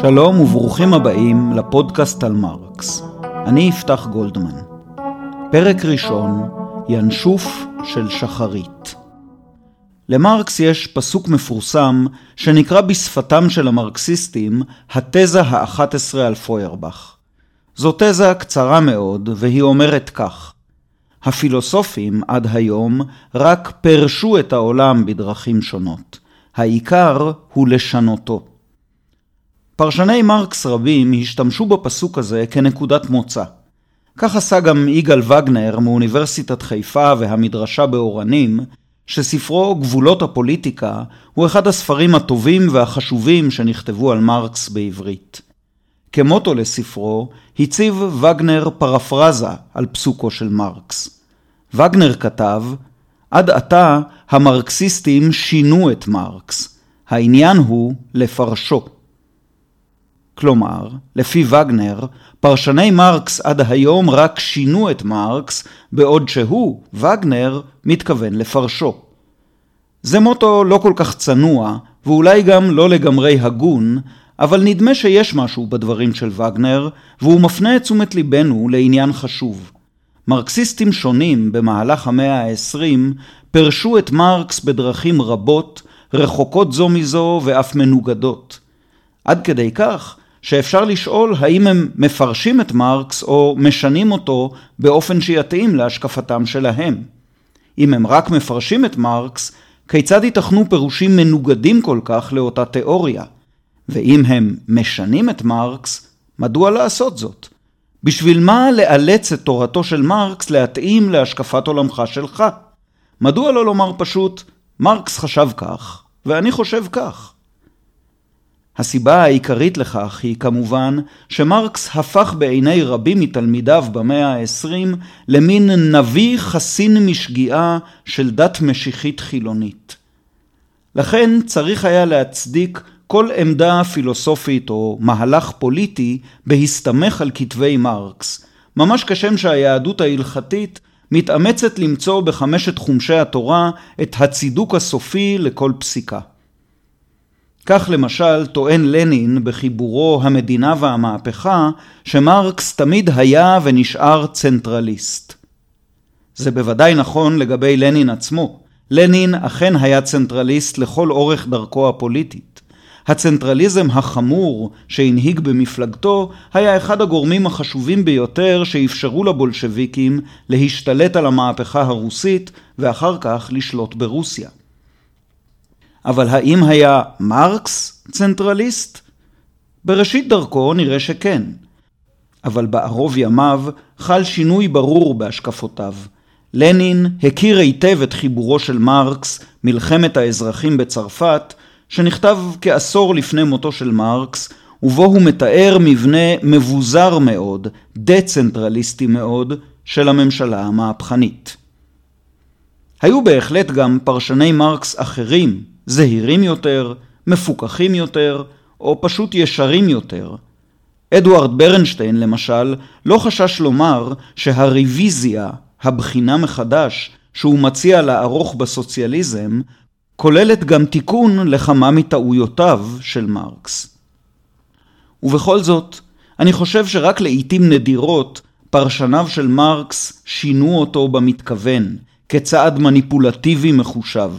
שלום וברוכים הבאים לפודקאסט על מרקס. אני יפתח גולדמן. פרק ראשון, ינשוף של שחרית. למרקס יש פסוק מפורסם שנקרא בשפתם של המרקסיסטים התזה האחת עשרה על פוירבך. זו תזה קצרה מאוד והיא אומרת כך: הפילוסופים עד היום רק פירשו את העולם בדרכים שונות. העיקר הוא לשנותו. פרשני מרקס רבים השתמשו בפסוק הזה כנקודת מוצא. כך עשה גם יגאל וגנר מאוניברסיטת חיפה והמדרשה באורנים, שספרו גבולות הפוליטיקה הוא אחד הספרים הטובים והחשובים שנכתבו על מרקס בעברית. כמוטו לספרו, הציב וגנר פרפרזה על פסוקו של מרקס. וגנר כתב, עד עתה המרקסיסטים שינו את מרקס, העניין הוא לפרשו. כלומר, לפי וגנר, פרשני מרקס עד היום רק שינו את מרקס, בעוד שהוא, וגנר, מתכוון לפרשו. זה מוטו לא כל כך צנוע, ואולי גם לא לגמרי הגון, אבל נדמה שיש משהו בדברים של וגנר, והוא מפנה את תשומת ליבנו לעניין חשוב. מרקסיסטים שונים במהלך המאה ה-20 פירשו את מרקס בדרכים רבות, רחוקות זו מזו ואף מנוגדות. עד כדי כך שאפשר לשאול האם הם מפרשים את מרקס או משנים אותו באופן שיתאים להשקפתם שלהם. אם הם רק מפרשים את מרקס, כיצד ייתכנו פירושים מנוגדים כל כך לאותה תיאוריה? ואם הם משנים את מרקס, מדוע לעשות זאת? בשביל מה לאלץ את תורתו של מרקס להתאים להשקפת עולמך שלך? מדוע לא לומר פשוט, מרקס חשב כך, ואני חושב כך? הסיבה העיקרית לכך היא כמובן שמרקס הפך בעיני רבים מתלמידיו במאה ה-20 למין נביא חסין משגיאה של דת משיחית חילונית. לכן צריך היה להצדיק כל עמדה פילוסופית או מהלך פוליטי בהסתמך על כתבי מרקס, ממש כשם שהיהדות ההלכתית מתאמצת למצוא בחמשת חומשי התורה את הצידוק הסופי לכל פסיקה. כך למשל טוען לנין בחיבורו המדינה והמהפכה שמרקס תמיד היה ונשאר צנטרליסט. זה בוודאי נכון לגבי לנין עצמו. לנין אכן היה צנטרליסט לכל אורך דרכו הפוליטית. הצנטרליזם החמור שהנהיג במפלגתו היה אחד הגורמים החשובים ביותר שאפשרו לבולשביקים להשתלט על המהפכה הרוסית ואחר כך לשלוט ברוסיה. אבל האם היה מרקס צנטרליסט? בראשית דרכו נראה שכן, אבל בערוב ימיו חל שינוי ברור בהשקפותיו. לנין הכיר היטב את חיבורו של מרקס, מלחמת האזרחים בצרפת, שנכתב כעשור לפני מותו של מרקס, ובו הוא מתאר מבנה מבוזר מאוד, דה-צנטרליסטי מאוד, של הממשלה המהפכנית. היו בהחלט גם פרשני מרקס אחרים זהירים יותר, מפוקחים יותר, או פשוט ישרים יותר. אדוארד ברנשטיין למשל לא חשש לומר שהרוויזיה, הבחינה מחדש, שהוא מציע לערוך בסוציאליזם, כוללת גם תיקון לכמה מטעויותיו של מרקס. ובכל זאת, אני חושב שרק לעיתים נדירות פרשניו של מרקס שינו אותו במתכוון, כצעד מניפולטיבי מחושב.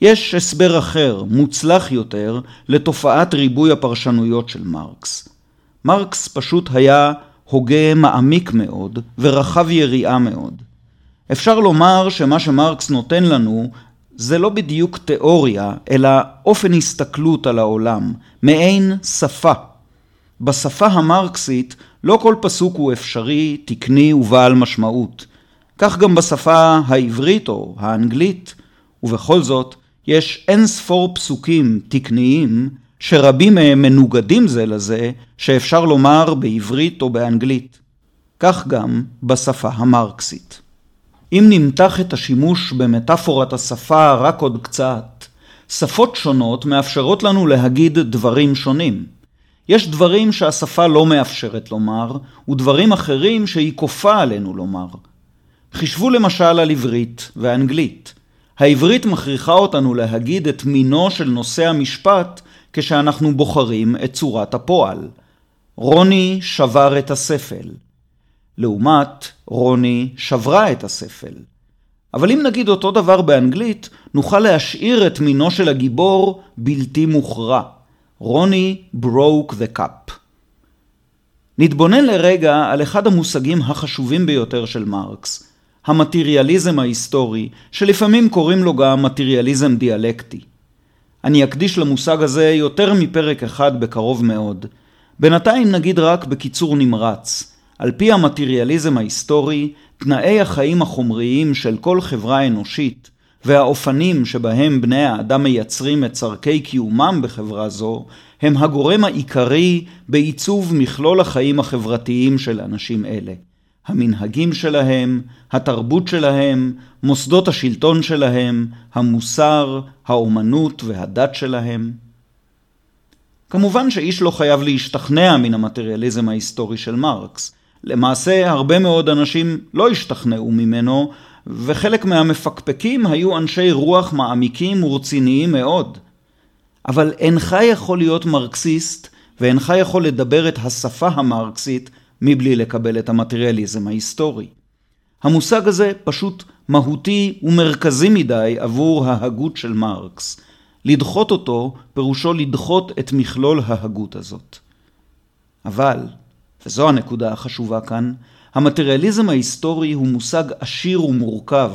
יש הסבר אחר, מוצלח יותר, לתופעת ריבוי הפרשנויות של מרקס. מרקס פשוט היה הוגה מעמיק מאוד ורחב יריעה מאוד. אפשר לומר שמה שמרקס נותן לנו זה לא בדיוק תיאוריה, אלא אופן הסתכלות על העולם, מעין שפה. בשפה המרקסית לא כל פסוק הוא אפשרי, תקני ובעל משמעות. כך גם בשפה העברית או האנגלית, ובכל זאת, יש אין ספור פסוקים תקניים שרבים מהם מנוגדים זה לזה, שאפשר לומר בעברית או באנגלית. כך גם בשפה המרקסית. אם נמתח את השימוש במטאפורת השפה רק עוד קצת, שפות שונות מאפשרות לנו להגיד דברים שונים. יש דברים שהשפה לא מאפשרת לומר, ודברים אחרים שהיא כופה עלינו לומר. חישבו למשל על עברית ואנגלית. העברית מכריחה אותנו להגיד את מינו של נושא המשפט כשאנחנו בוחרים את צורת הפועל. רוני שבר את הספל. לעומת רוני שברה את הספל. אבל אם נגיד אותו דבר באנגלית, נוכל להשאיר את מינו של הגיבור בלתי מוכרע. רוני broke the cup. נתבונן לרגע על אחד המושגים החשובים ביותר של מרקס, המטריאליזם ההיסטורי, שלפעמים קוראים לו גם מטריאליזם דיאלקטי. אני אקדיש למושג הזה יותר מפרק אחד בקרוב מאוד. בינתיים נגיד רק בקיצור נמרץ. על פי המטריאליזם ההיסטורי, תנאי החיים החומריים של כל חברה אנושית והאופנים שבהם בני האדם מייצרים את צורכי קיומם בחברה זו, הם הגורם העיקרי בעיצוב מכלול החיים החברתיים של אנשים אלה. המנהגים שלהם, התרבות שלהם, מוסדות השלטון שלהם, המוסר, האומנות והדת שלהם. כמובן שאיש לא חייב להשתכנע מן המטריאליזם ההיסטורי של מרקס. למעשה, הרבה מאוד אנשים לא השתכנעו ממנו, וחלק מהמפקפקים היו אנשי רוח מעמיקים ורציניים מאוד. אבל אינך יכול להיות מרקסיסט, ואינך יכול לדבר את השפה המרקסית מבלי לקבל את המטריאליזם ההיסטורי. המושג הזה פשוט מהותי ומרכזי מדי עבור ההגות של מרקס. לדחות אותו פירושו לדחות את מכלול ההגות הזאת. אבל, וזו הנקודה החשובה כאן, המטריאליזם ההיסטורי הוא מושג עשיר ומורכב,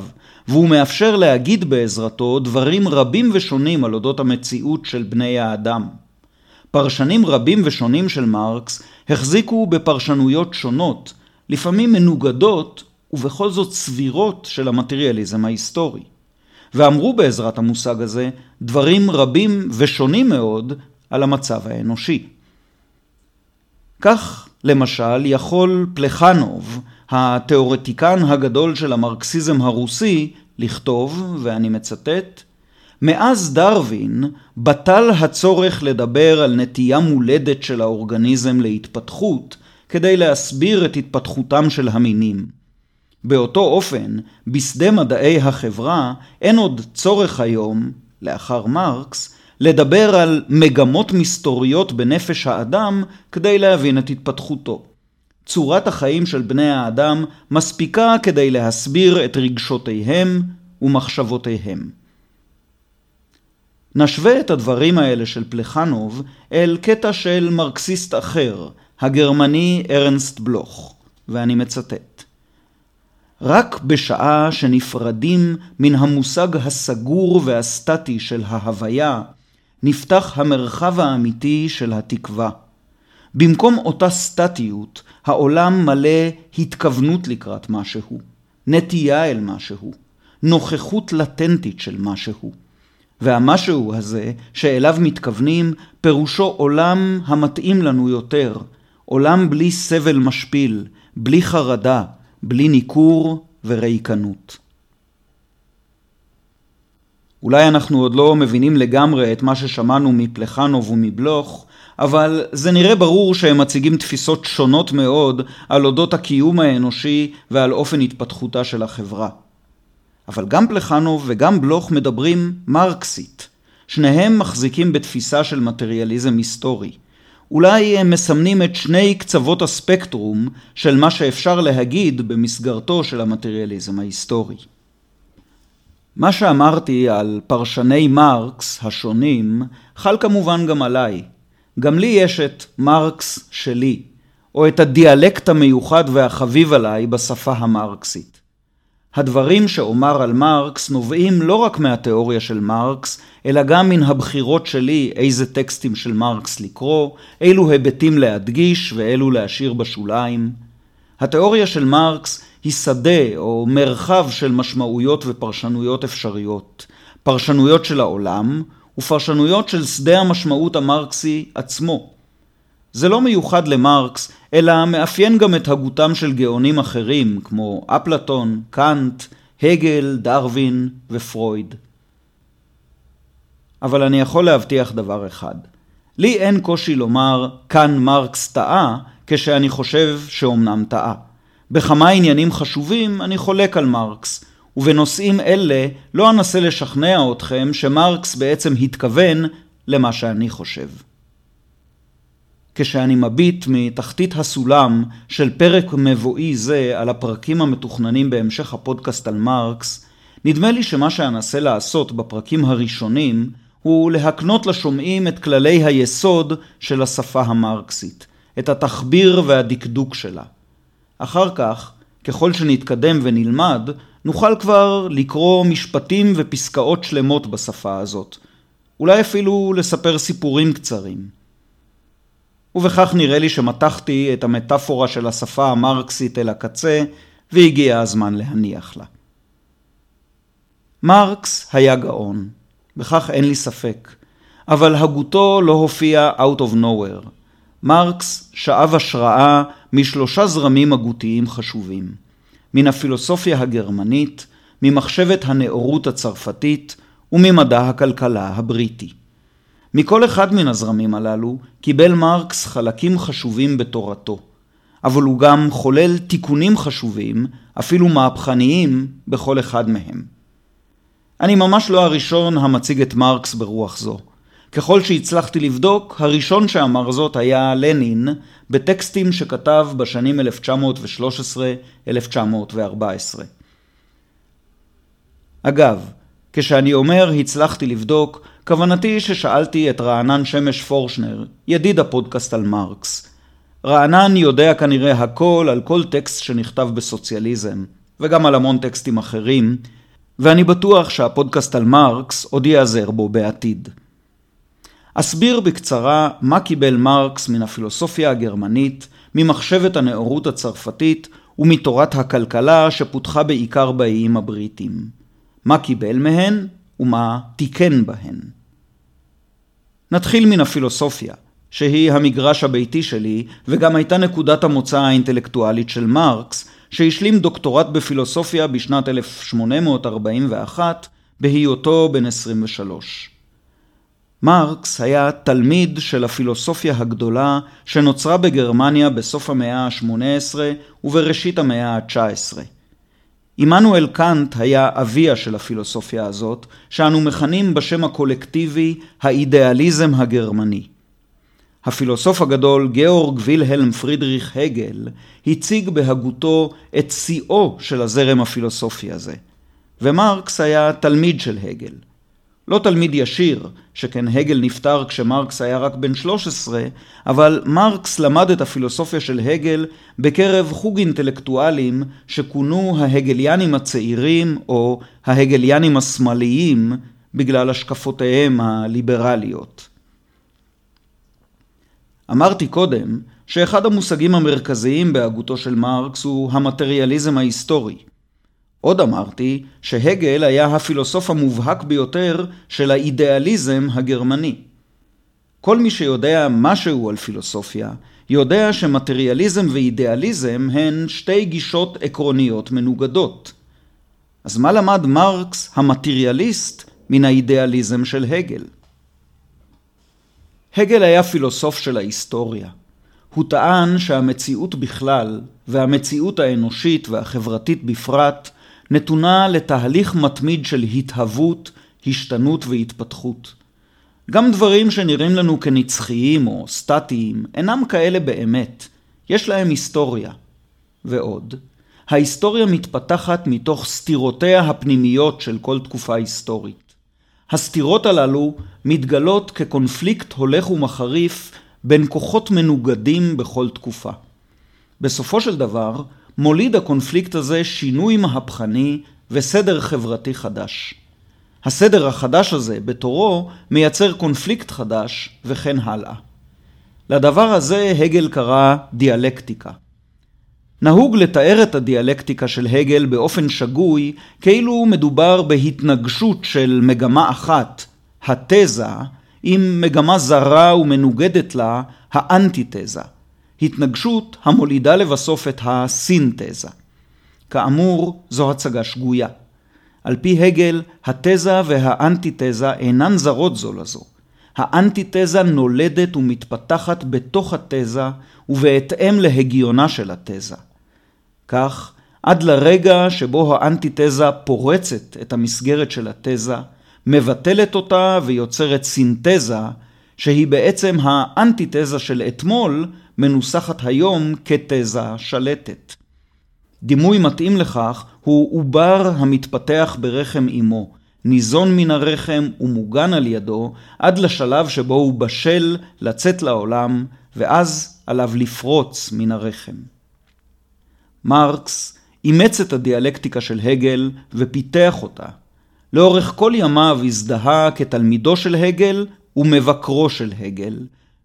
והוא מאפשר להגיד בעזרתו דברים רבים ושונים על אודות המציאות של בני האדם. פרשנים רבים ושונים של מרקס החזיקו בפרשנויות שונות, לפעמים מנוגדות ובכל זאת סבירות של המטריאליזם ההיסטורי. ואמרו בעזרת המושג הזה דברים רבים ושונים מאוד על המצב האנושי. כך, למשל, יכול פלחנוב, התיאורטיקן הגדול של המרקסיזם הרוסי, לכתוב, ואני מצטט, מאז דרווין בטל הצורך לדבר על נטייה מולדת של האורגניזם להתפתחות כדי להסביר את התפתחותם של המינים. באותו אופן, בשדה מדעי החברה אין עוד צורך היום, לאחר מרקס, לדבר על מגמות מסתוריות בנפש האדם כדי להבין את התפתחותו. צורת החיים של בני האדם מספיקה כדי להסביר את רגשותיהם ומחשבותיהם. נשווה את הדברים האלה של פלחנוב אל קטע של מרקסיסט אחר, הגרמני ארנסט בלוך, ואני מצטט: רק בשעה שנפרדים מן המושג הסגור והסטטי של ההוויה, נפתח המרחב האמיתי של התקווה. במקום אותה סטטיות, העולם מלא התכוונות לקראת משהו, נטייה אל משהו, נוכחות לטנטית של משהו. והמשהו הזה שאליו מתכוונים, פירושו עולם המתאים לנו יותר, עולם בלי סבל משפיל, בלי חרדה, בלי ניכור וריקנות. אולי אנחנו עוד לא מבינים לגמרי את מה ששמענו מפלחנוב ומבלוך, אבל זה נראה ברור שהם מציגים תפיסות שונות מאוד על אודות הקיום האנושי ועל אופן התפתחותה של החברה. אבל גם פלחנוב וגם בלוך מדברים מרקסית. שניהם מחזיקים בתפיסה של מטריאליזם היסטורי. אולי הם מסמנים את שני קצוות הספקטרום של מה שאפשר להגיד במסגרתו של המטריאליזם ההיסטורי. מה שאמרתי על פרשני מרקס השונים חל כמובן גם עליי. גם לי יש את מרקס שלי, או את הדיאלקט המיוחד והחביב עליי בשפה המרקסית. הדברים שאומר על מרקס נובעים לא רק מהתיאוריה של מרקס, אלא גם מן הבחירות שלי איזה טקסטים של מרקס לקרוא, אילו היבטים להדגיש ואילו להשאיר בשוליים. התיאוריה של מרקס היא שדה או מרחב של משמעויות ופרשנויות אפשריות, פרשנויות של העולם ופרשנויות של שדה המשמעות המרקסי עצמו. זה לא מיוחד למרקס, אלא מאפיין גם את הגותם של גאונים אחרים, כמו אפלטון, קאנט, הגל, דרווין ופרויד. אבל אני יכול להבטיח דבר אחד. לי אין קושי לומר, כאן מרקס טעה, כשאני חושב שאומנם טעה. בכמה עניינים חשובים אני חולק על מרקס, ובנושאים אלה לא אנסה לשכנע אתכם שמרקס בעצם התכוון למה שאני חושב. כשאני מביט מתחתית הסולם של פרק מבואי זה על הפרקים המתוכננים בהמשך הפודקאסט על מרקס, נדמה לי שמה שאנסה לעשות בפרקים הראשונים הוא להקנות לשומעים את כללי היסוד של השפה המרקסית, את התחביר והדקדוק שלה. אחר כך, ככל שנתקדם ונלמד, נוכל כבר לקרוא משפטים ופסקאות שלמות בשפה הזאת. אולי אפילו לספר סיפורים קצרים. ובכך נראה לי שמתחתי את המטאפורה של השפה המרקסית אל הקצה, והגיע הזמן להניח לה. מרקס היה גאון, בכך אין לי ספק, אבל הגותו לא הופיע out of nowhere. מרקס שאב השראה משלושה זרמים הגותיים חשובים, מן הפילוסופיה הגרמנית, ממחשבת הנאורות הצרפתית וממדע הכלכלה הבריטי. מכל אחד מן הזרמים הללו קיבל מרקס חלקים חשובים בתורתו, אבל הוא גם חולל תיקונים חשובים, אפילו מהפכניים, בכל אחד מהם. אני ממש לא הראשון המציג את מרקס ברוח זו. ככל שהצלחתי לבדוק, הראשון שאמר זאת היה לנין, בטקסטים שכתב בשנים 1913-1914. אגב, כשאני אומר הצלחתי לבדוק, כוונתי ששאלתי את רענן שמש פורשנר, ידיד הפודקאסט על מרקס. רענן יודע כנראה הכל על כל טקסט שנכתב בסוציאליזם, וגם על המון טקסטים אחרים, ואני בטוח שהפודקאסט על מרקס עוד ייעזר בו בעתיד. אסביר בקצרה מה קיבל מרקס מן הפילוסופיה הגרמנית, ממחשבת הנאורות הצרפתית ומתורת הכלכלה שפותחה בעיקר באיים הבריטים. מה קיבל מהן ומה תיקן בהן. נתחיל מן הפילוסופיה, שהיא המגרש הביתי שלי וגם הייתה נקודת המוצא האינטלקטואלית של מרקס, שהשלים דוקטורט בפילוסופיה בשנת 1841 בהיותו בן 23. מרקס היה תלמיד של הפילוסופיה הגדולה שנוצרה בגרמניה בסוף המאה ה-18 ובראשית המאה ה-19. עמנואל קאנט היה אביה של הפילוסופיה הזאת, שאנו מכנים בשם הקולקטיבי האידיאליזם הגרמני. הפילוסוף הגדול גאורג וילהלם פרידריך הגל הציג בהגותו את שיאו של הזרם הפילוסופי הזה, ומרקס היה תלמיד של הגל. לא תלמיד ישיר, שכן הגל נפטר כשמרקס היה רק בן 13, אבל מרקס למד את הפילוסופיה של הגל בקרב חוג אינטלקטואלים שכונו ההגליאנים הצעירים או ההגליאנים השמאליים בגלל השקפותיהם הליברליות. אמרתי קודם שאחד המושגים המרכזיים בהגותו של מרקס הוא המטריאליזם ההיסטורי. עוד אמרתי שהגל היה הפילוסוף המובהק ביותר של האידיאליזם הגרמני. כל מי שיודע משהו על פילוסופיה, יודע שמטריאליזם ואידיאליזם הן שתי גישות עקרוניות מנוגדות. אז מה למד מרקס, המטריאליסט, מן האידיאליזם של הגל? הגל היה פילוסוף של ההיסטוריה. הוא טען שהמציאות בכלל, והמציאות האנושית והחברתית בפרט, נתונה לתהליך מתמיד של התהוות, השתנות והתפתחות. גם דברים שנראים לנו כנצחיים או סטטיים אינם כאלה באמת, יש להם היסטוריה. ועוד, ההיסטוריה מתפתחת מתוך סתירותיה הפנימיות של כל תקופה היסטורית. הסתירות הללו מתגלות כקונפליקט הולך ומחריף בין כוחות מנוגדים בכל תקופה. בסופו של דבר, מוליד הקונפליקט הזה שינוי מהפכני וסדר חברתי חדש. הסדר החדש הזה, בתורו, מייצר קונפליקט חדש, וכן הלאה. לדבר הזה הגל קרא דיאלקטיקה. נהוג לתאר את הדיאלקטיקה של הגל באופן שגוי, כאילו מדובר בהתנגשות של מגמה אחת, התזה, עם מגמה זרה ומנוגדת לה, האנטיתזה. התנגשות המולידה לבסוף את הסינתזה. כאמור, זו הצגה שגויה. על פי הגל, התזה והאנטיתזה אינן זרות זו לזו, האנטיתזה נולדת ומתפתחת בתוך התזה ובהתאם להגיונה של התזה. כך, עד לרגע שבו האנטיתזה פורצת את המסגרת של התזה, מבטלת אותה ויוצרת סינתזה, שהיא בעצם האנטיתזה של אתמול, מנוסחת היום כתזה שלטת. דימוי מתאים לכך הוא עובר המתפתח ברחם אמו, ניזון מן הרחם ומוגן על ידו, עד לשלב שבו הוא בשל לצאת לעולם, ואז עליו לפרוץ מן הרחם. מרקס אימץ את הדיאלקטיקה של הגל ופיתח אותה. לאורך כל ימיו הזדהה כתלמידו של הגל ומבקרו של הגל,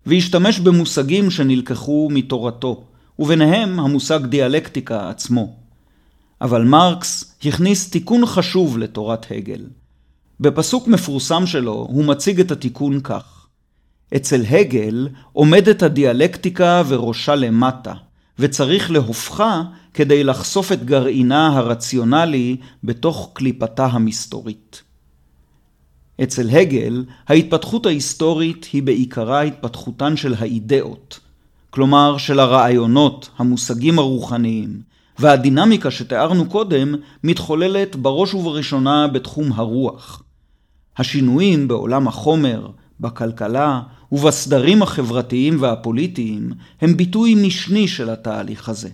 והשתמש במושגים שנלקחו מתורתו, וביניהם המושג דיאלקטיקה עצמו. אבל מרקס הכניס תיקון חשוב לתורת הגל. בפסוק מפורסם שלו הוא מציג את התיקון כך: אצל הגל עומדת הדיאלקטיקה וראשה למטה, וצריך להופכה כדי לחשוף את גרעינה הרציונלי בתוך קליפתה המסתורית. אצל הגל, ההתפתחות ההיסטורית היא בעיקרה התפתחותן של האידאות, כלומר של הרעיונות, המושגים הרוחניים, והדינמיקה שתיארנו קודם מתחוללת בראש ובראשונה בתחום הרוח. השינויים בעולם החומר, בכלכלה ובסדרים החברתיים והפוליטיים הם ביטוי משני של התהליך הזה.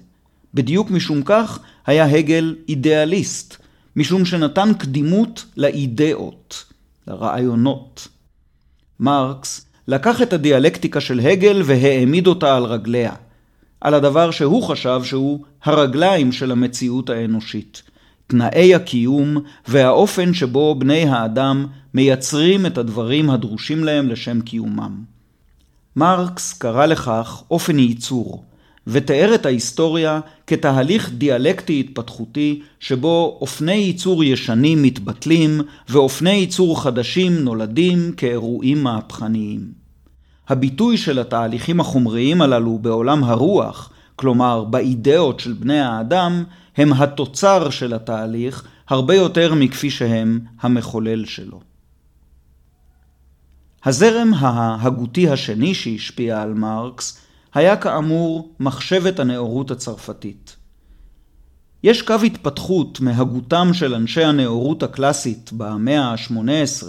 בדיוק משום כך היה הגל אידיאליסט, משום שנתן קדימות לאידאות, לרעיונות. מרקס לקח את הדיאלקטיקה של הגל והעמיד אותה על רגליה, על הדבר שהוא חשב שהוא הרגליים של המציאות האנושית, תנאי הקיום והאופן שבו בני האדם מייצרים את הדברים הדרושים להם לשם קיומם. מרקס קרא לכך אופן ייצור, ותיאר את ההיסטוריה כתהליך דיאלקטי התפתחותי שבו אופני ייצור ישנים מתבטלים ואופני ייצור חדשים נולדים כאירועים מהפכניים. הביטוי של התהליכים החומריים הללו בעולם הרוח, כלומר באידאות של בני האדם, הם התוצר של התהליך הרבה יותר מכפי שהם המחולל שלו. הזרם ההגותי השני שהשפיע על מרקס היה כאמור מחשבת הנאורות הצרפתית. יש קו התפתחות מהגותם של אנשי הנאורות הקלאסית במאה ה-18,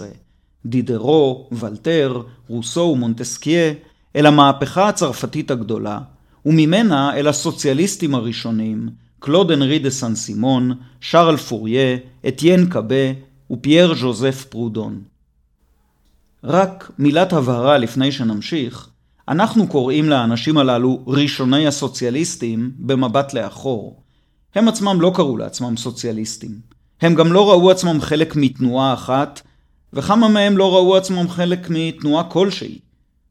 דידרו, ולטר, רוסו ומונטסקיה, אל המהפכה הצרפתית הגדולה, וממנה אל הסוציאליסטים הראשונים, קלוד אנרי דה סן סימון, שרל פוריה, אטיין קאבה ופייר ז'וזף פרודון. רק מילת הבהרה לפני שנמשיך, אנחנו קוראים לאנשים הללו ראשוני הסוציאליסטים במבט לאחור. הם עצמם לא קראו לעצמם סוציאליסטים. הם גם לא ראו עצמם חלק מתנועה אחת, וכמה מהם לא ראו עצמם חלק מתנועה כלשהי.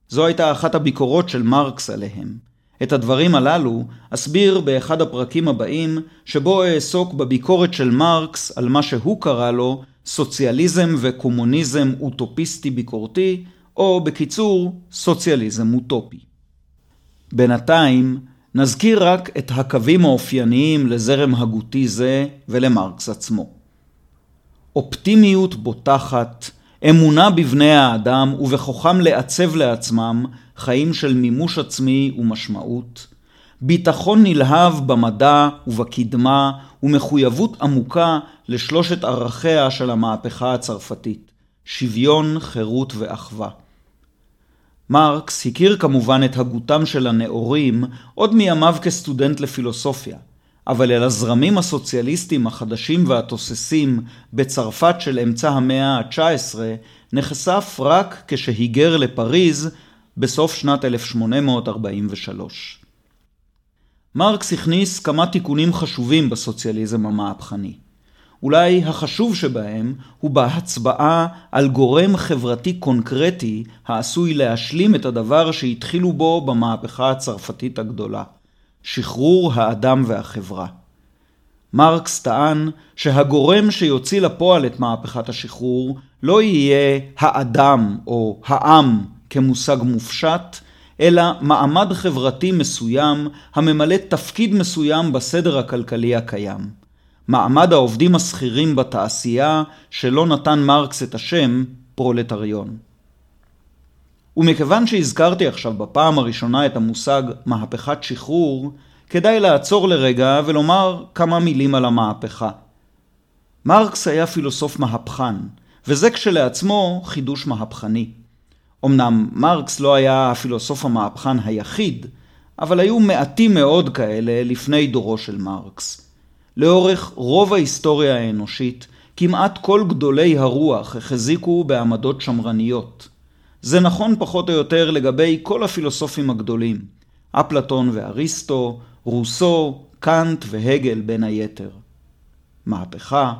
זו הייתה אחת הביקורות של מרקס עליהם. את הדברים הללו אסביר באחד הפרקים הבאים, שבו אעסוק בביקורת של מרקס על מה שהוא קרא לו סוציאליזם וקומוניזם אוטופיסטי ביקורתי, או בקיצור, סוציאליזם אוטופי. בינתיים, נזכיר רק את הקווים האופייניים לזרם הגותי זה ולמרקס עצמו. אופטימיות בוטחת, אמונה בבני האדם ובכוחם לעצב לעצמם חיים של מימוש עצמי ומשמעות, ביטחון נלהב במדע ובקדמה ומחויבות עמוקה לשלושת ערכיה של המהפכה הצרפתית, שוויון, חירות ואחווה. מרקס הכיר כמובן את הגותם של הנאורים עוד מימיו כסטודנט לפילוסופיה, אבל אל הזרמים הסוציאליסטיים החדשים והתוססים בצרפת של אמצע המאה ה-19 נחשף רק כשהיגר לפריז בסוף שנת 1843. מרקס הכניס כמה תיקונים חשובים בסוציאליזם המהפכני. אולי החשוב שבהם הוא בהצבעה על גורם חברתי קונקרטי העשוי להשלים את הדבר שהתחילו בו במהפכה הצרפתית הגדולה, שחרור האדם והחברה. מרקס טען שהגורם שיוציא לפועל את מהפכת השחרור לא יהיה האדם או העם כמושג מופשט, אלא מעמד חברתי מסוים הממלא תפקיד מסוים בסדר הכלכלי הקיים. מעמד העובדים השכירים בתעשייה, שלא נתן מרקס את השם פרולטריון. ומכיוון שהזכרתי עכשיו בפעם הראשונה את המושג מהפכת שחרור, כדאי לעצור לרגע ולומר כמה מילים על המהפכה. מרקס היה פילוסוף מהפכן, וזה כשלעצמו חידוש מהפכני. אמנם מרקס לא היה הפילוסוף המהפכן היחיד, אבל היו מעטים מאוד כאלה לפני דורו של מרקס. לאורך רוב ההיסטוריה האנושית, כמעט כל גדולי הרוח החזיקו בעמדות שמרניות. זה נכון פחות או יותר לגבי כל הפילוסופים הגדולים, אפלטון ואריסטו, רוסו, קאנט והגל בין היתר. מהפכה,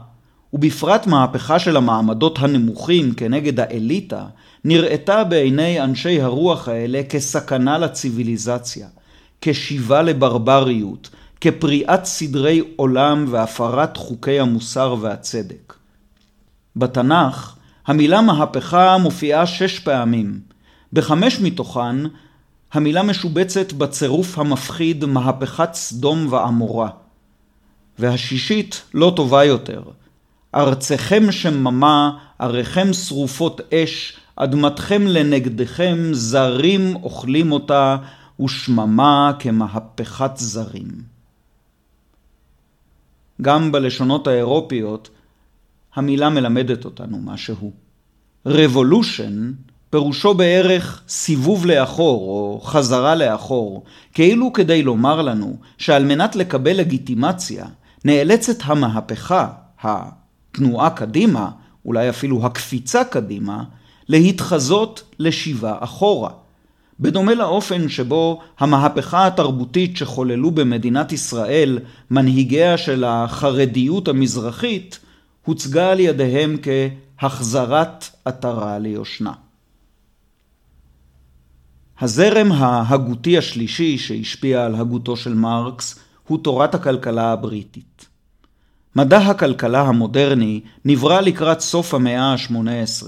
ובפרט מהפכה של המעמדות הנמוכים כנגד האליטה, נראתה בעיני אנשי הרוח האלה כסכנה לציוויליזציה, כשיבה לברבריות, כפריעת סדרי עולם והפרת חוקי המוסר והצדק. בתנ"ך, המילה מהפכה מופיעה שש פעמים. בחמש מתוכן, המילה משובצת בצירוף המפחיד מהפכת סדום ועמורה. והשישית לא טובה יותר. ארצכם שממה, עריכם שרופות אש, אדמתכם לנגדכם, זרים אוכלים אותה, ושממה כמהפכת זרים. גם בלשונות האירופיות, המילה מלמדת אותנו משהו. רבולושן פירושו בערך סיבוב לאחור או חזרה לאחור, כאילו כדי לומר לנו שעל מנת לקבל לגיטימציה נאלצת המהפכה, התנועה קדימה, אולי אפילו הקפיצה קדימה, להתחזות לשיבה אחורה. בדומה לאופן שבו המהפכה התרבותית שחוללו במדינת ישראל מנהיגיה של החרדיות המזרחית, הוצגה על ידיהם כהחזרת עטרה ליושנה. הזרם ההגותי השלישי שהשפיע על הגותו של מרקס הוא תורת הכלכלה הבריטית. מדע הכלכלה המודרני נברא לקראת סוף המאה ה-18,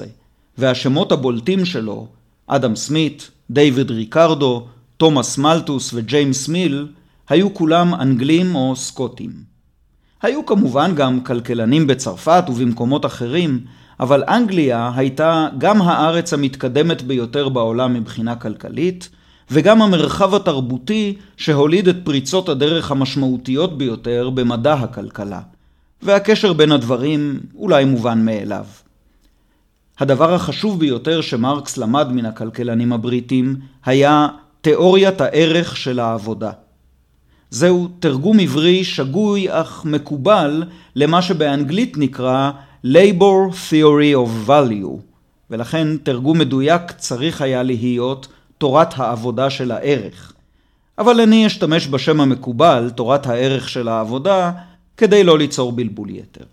והשמות הבולטים שלו, אדם סמית, דיוויד ריקרדו, תומאס מלטוס וג'יימס מיל, היו כולם אנגלים או סקוטים. היו כמובן גם כלכלנים בצרפת ובמקומות אחרים, אבל אנגליה הייתה גם הארץ המתקדמת ביותר בעולם מבחינה כלכלית, וגם המרחב התרבותי שהוליד את פריצות הדרך המשמעותיות ביותר במדע הכלכלה. והקשר בין הדברים אולי מובן מאליו. הדבר החשוב ביותר שמרקס למד מן הכלכלנים הבריטים היה תיאוריית הערך של העבודה. זהו תרגום עברי שגוי אך מקובל למה שבאנגלית נקרא Labor Theory of Value, ולכן תרגום מדויק צריך היה להיות תורת העבודה של הערך. אבל אני אשתמש בשם המקובל, תורת הערך של העבודה, כדי לא ליצור בלבול יתר.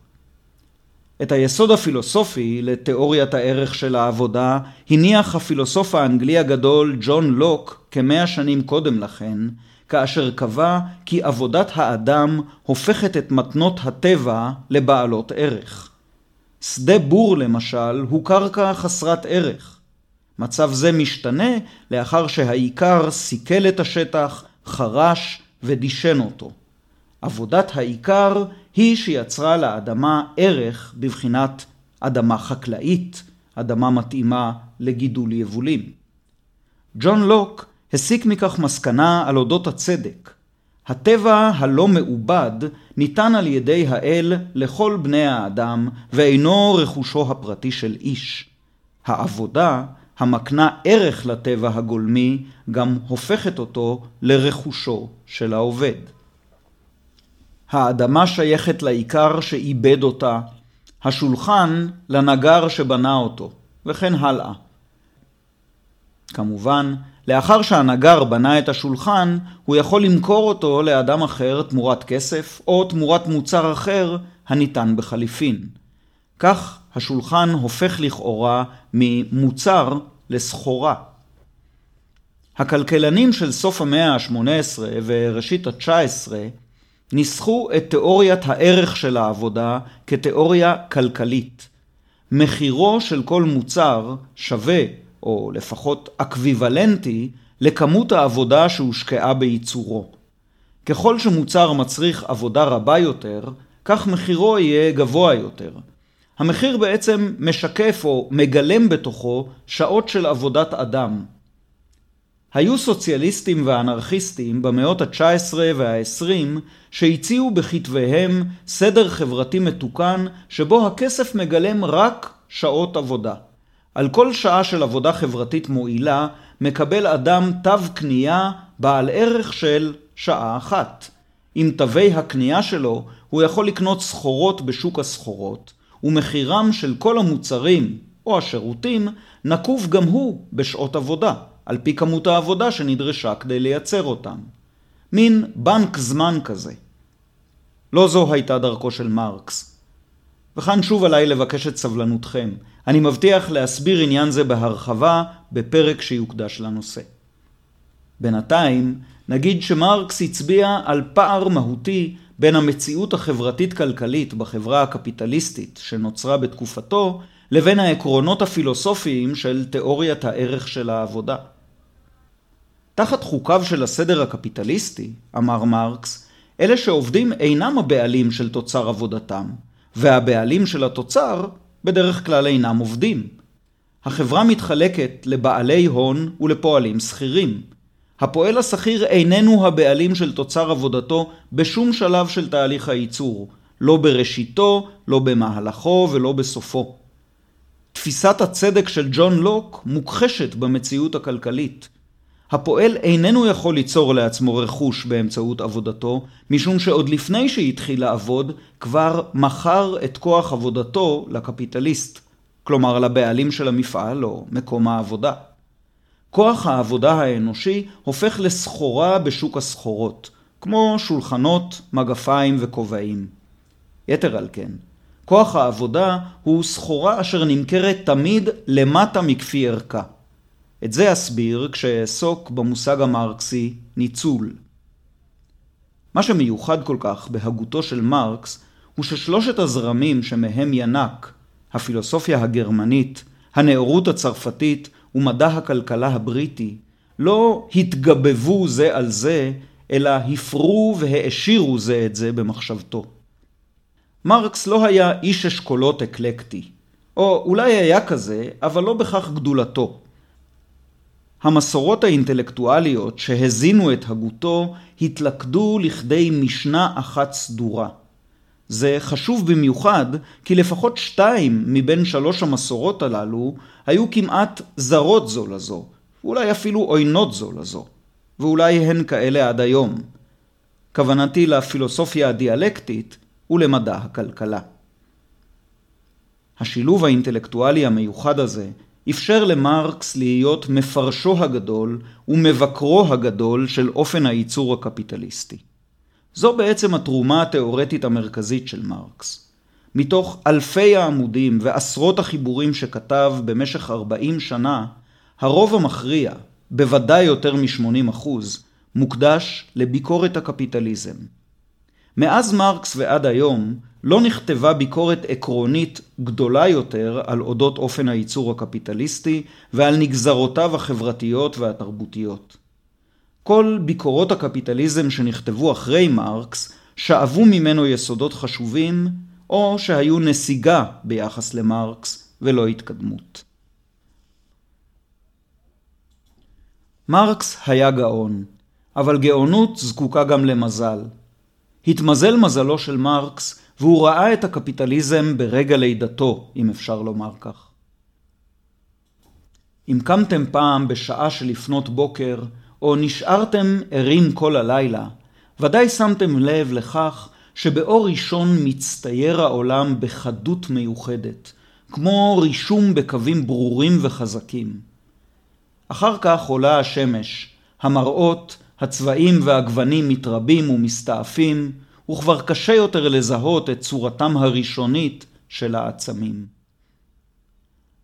את היסוד הפילוסופי לתיאוריית הערך של העבודה הניח הפילוסוף האנגלי הגדול ג'ון לוק כמאה שנים קודם לכן, כאשר קבע כי עבודת האדם הופכת את מתנות הטבע לבעלות ערך. שדה בור למשל הוא קרקע חסרת ערך. מצב זה משתנה לאחר שהעיקר סיכל את השטח, חרש ודישן אותו. עבודת העיקר היא שיצרה לאדמה ערך בבחינת אדמה חקלאית, אדמה מתאימה לגידול יבולים. ג'ון לוק הסיק מכך מסקנה על אודות הצדק. הטבע הלא מעובד ניתן על ידי האל לכל בני האדם ואינו רכושו הפרטי של איש. העבודה המקנה ערך לטבע הגולמי גם הופכת אותו לרכושו של העובד. האדמה שייכת לעיקר שאיבד אותה, השולחן לנגר שבנה אותו, וכן הלאה. כמובן, לאחר שהנגר בנה את השולחן, הוא יכול למכור אותו לאדם אחר תמורת כסף, או תמורת מוצר אחר הניתן בחליפין. כך השולחן הופך לכאורה ממוצר לסחורה. הכלכלנים של סוף המאה ה-18 וראשית ה-19 ניסחו את תיאוריית הערך של העבודה כתיאוריה כלכלית. מחירו של כל מוצר שווה, או לפחות אקוויוולנטי, לכמות העבודה שהושקעה בייצורו. ככל שמוצר מצריך עבודה רבה יותר, כך מחירו יהיה גבוה יותר. המחיר בעצם משקף או מגלם בתוכו שעות של עבודת אדם. היו סוציאליסטים ואנרכיסטים במאות ה-19 וה-20 שהציעו בכתביהם סדר חברתי מתוקן שבו הכסף מגלם רק שעות עבודה. על כל שעה של עבודה חברתית מועילה מקבל אדם תו קנייה בעל ערך של שעה אחת. עם תווי הקנייה שלו הוא יכול לקנות סחורות בשוק הסחורות, ומחירם של כל המוצרים או השירותים נקוב גם הוא בשעות עבודה, על פי כמות העבודה שנדרשה כדי לייצר אותם. מין בנק זמן כזה. לא זו הייתה דרכו של מרקס. וכאן שוב עליי לבקש את סבלנותכם. אני מבטיח להסביר עניין זה בהרחבה בפרק שיוקדש לנושא. בינתיים, נגיד שמרקס הצביע על פער מהותי בין המציאות החברתית-כלכלית בחברה הקפיטליסטית שנוצרה בתקופתו, לבין העקרונות הפילוסופיים של תיאוריית הערך של העבודה. תחת חוקיו של הסדר הקפיטליסטי, אמר מרקס, אלה שעובדים אינם הבעלים של תוצר עבודתם, והבעלים של התוצר בדרך כלל אינם עובדים. החברה מתחלקת לבעלי הון ולפועלים שכירים. הפועל השכיר איננו הבעלים של תוצר עבודתו בשום שלב של תהליך הייצור, לא בראשיתו, לא במהלכו ולא בסופו. תפיסת הצדק של ג'ון לוק מוכחשת במציאות הכלכלית. הפועל איננו יכול ליצור לעצמו רכוש באמצעות עבודתו, משום שעוד לפני שהתחיל לעבוד, כבר מכר את כוח עבודתו לקפיטליסט, כלומר לבעלים של המפעל או מקום העבודה. כוח העבודה האנושי הופך לסחורה בשוק הסחורות, כמו שולחנות, מגפיים וכובעים. יתר על כן, כוח העבודה הוא סחורה אשר נמכרת תמיד למטה מכפי ערכה. את זה אסביר כשאעסוק במושג המרקסי ניצול. מה שמיוחד כל כך בהגותו של מרקס הוא ששלושת הזרמים שמהם ינק, הפילוסופיה הגרמנית, הנאורות הצרפתית ומדע הכלכלה הבריטי, לא התגבבו זה על זה, אלא הפרו והעשירו זה את זה במחשבתו. מרקס לא היה איש אשכולות אקלקטי, או אולי היה כזה, אבל לא בכך גדולתו. המסורות האינטלקטואליות שהזינו את הגותו התלכדו לכדי משנה אחת סדורה. זה חשוב במיוחד כי לפחות שתיים מבין שלוש המסורות הללו היו כמעט זרות זו לזו, ואולי אפילו עוינות זו לזו, ואולי הן כאלה עד היום. כוונתי לפילוסופיה הדיאלקטית ולמדע הכלכלה. השילוב האינטלקטואלי המיוחד הזה אפשר למרקס להיות מפרשו הגדול ומבקרו הגדול של אופן הייצור הקפיטליסטי. זו בעצם התרומה התאורטית המרכזית של מרקס. מתוך אלפי העמודים ועשרות החיבורים שכתב במשך 40 שנה, הרוב המכריע, בוודאי יותר מ-80 אחוז, מוקדש לביקורת הקפיטליזם. מאז מרקס ועד היום לא נכתבה ביקורת עקרונית גדולה יותר על אודות אופן הייצור הקפיטליסטי ועל נגזרותיו החברתיות והתרבותיות. כל ביקורות הקפיטליזם שנכתבו אחרי מרקס שאבו ממנו יסודות חשובים או שהיו נסיגה ביחס למרקס ולא התקדמות. מרקס היה גאון, אבל גאונות זקוקה גם למזל. התמזל מזלו של מרקס והוא ראה את הקפיטליזם ברגע לידתו, אם אפשר לומר כך. אם קמתם פעם בשעה שלפנות בוקר, או נשארתם ערים כל הלילה, ודאי שמתם לב לכך שבאור ראשון מצטייר העולם בחדות מיוחדת, כמו רישום בקווים ברורים וחזקים. אחר כך עולה השמש, המראות, הצבעים והגוונים מתרבים ומסתעפים, וכבר קשה יותר לזהות את צורתם הראשונית של העצמים.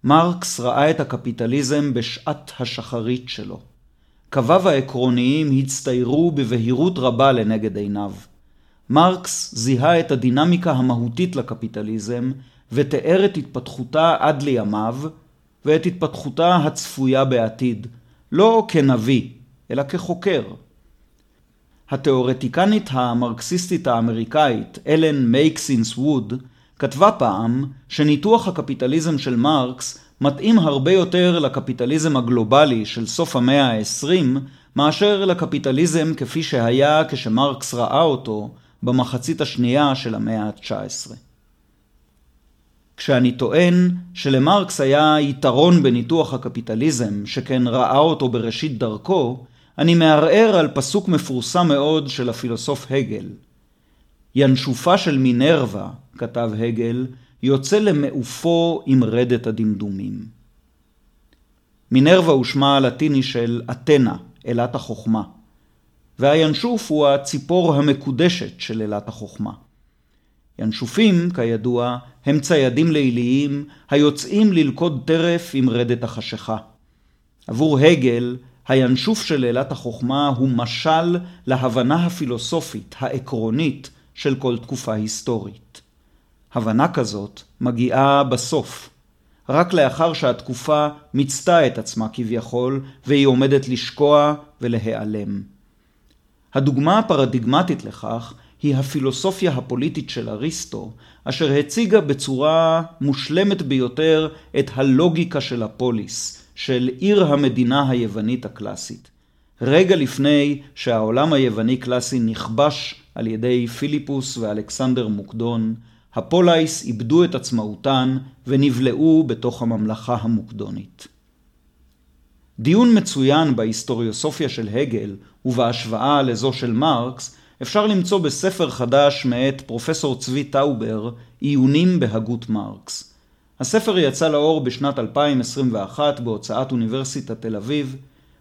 מרקס ראה את הקפיטליזם בשעת השחרית שלו. קוויו העקרוניים הצטיירו בבהירות רבה לנגד עיניו. מרקס זיהה את הדינמיקה המהותית לקפיטליזם ותיאר את התפתחותה עד לימיו ואת התפתחותה הצפויה בעתיד, לא כנביא, אלא כחוקר. התיאורטיקנית המרקסיסטית האמריקאית אלן מייקסינס ווד כתבה פעם שניתוח הקפיטליזם של מרקס מתאים הרבה יותר לקפיטליזם הגלובלי של סוף המאה ה-20 מאשר לקפיטליזם כפי שהיה כשמרקס ראה אותו במחצית השנייה של המאה ה-19. כשאני טוען שלמרקס היה יתרון בניתוח הקפיטליזם, שכן ראה אותו בראשית דרכו, אני מערער על פסוק מפורסם מאוד של הפילוסוף הגל. ינשופה של מינרווה, כתב הגל, יוצא למעופו עם רדת הדמדומים. מינרווה הוא שמה הלטיני של אתנה, אלת החוכמה, והינשוף הוא הציפור המקודשת של אלת החוכמה. ינשופים, כידוע, הם ציידים ליליים היוצאים ללכוד טרף עם רדת החשיכה. עבור הגל, הינשוף של אלת החוכמה הוא משל להבנה הפילוסופית, העקרונית, של כל תקופה היסטורית. הבנה כזאת מגיעה בסוף, רק לאחר שהתקופה מיצתה את עצמה כביכול, והיא עומדת לשקוע ולהיעלם. הדוגמה הפרדיגמטית לכך היא הפילוסופיה הפוליטית של אריסטו, אשר הציגה בצורה מושלמת ביותר את הלוגיקה של הפוליס, של עיר המדינה היוונית הקלאסית. רגע לפני שהעולם היווני קלאסי נכבש על ידי פיליפוס ואלכסנדר מוקדון, הפולייס איבדו את עצמאותן ונבלעו בתוך הממלכה המוקדונית. דיון מצוין בהיסטוריוסופיה של הגל ובהשוואה לזו של מרקס אפשר למצוא בספר חדש מאת פרופסור צבי טאובר, עיונים בהגות מרקס. הספר יצא לאור בשנת 2021 בהוצאת אוניברסיטת תל אביב,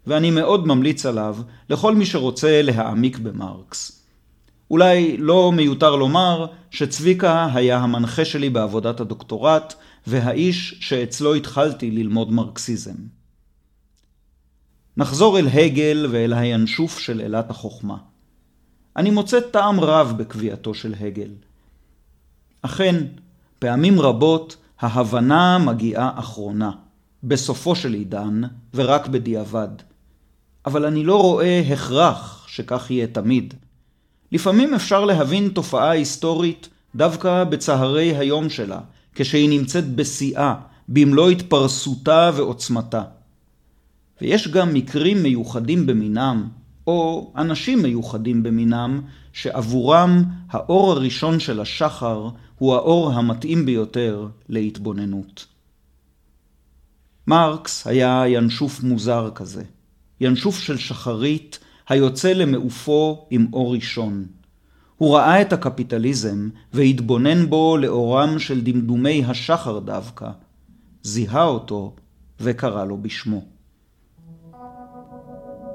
ואני מאוד ממליץ עליו לכל מי שרוצה להעמיק במרקס. אולי לא מיותר לומר שצביקה היה המנחה שלי בעבודת הדוקטורט, והאיש שאצלו התחלתי ללמוד מרקסיזם. נחזור אל הגל ואל הינשוף של אלת החוכמה. אני מוצא טעם רב בקביעתו של הגל. אכן, פעמים רבות ההבנה מגיעה אחרונה, בסופו של עידן ורק בדיעבד. אבל אני לא רואה הכרח שכך יהיה תמיד. לפעמים אפשר להבין תופעה היסטורית דווקא בצהרי היום שלה, כשהיא נמצאת בשיאה, במלוא התפרסותה ועוצמתה. ויש גם מקרים מיוחדים במינם, או אנשים מיוחדים במינם, שעבורם האור הראשון של השחר הוא האור המתאים ביותר להתבוננות. מרקס היה ינשוף מוזר כזה, ינשוף של שחרית היוצא למעופו עם אור ראשון. הוא ראה את הקפיטליזם והתבונן בו לאורם של דמדומי השחר דווקא, זיהה אותו וקרא לו בשמו.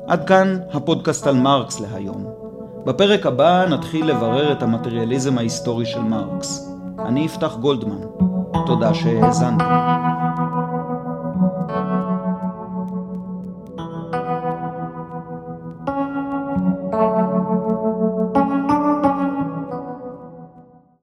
עד כאן הפודקאסט על מרקס להיום. בפרק הבא נתחיל לברר את המטריאליזם ההיסטורי של מרקס. אני אפתח גולדמן. תודה שהאזנתם.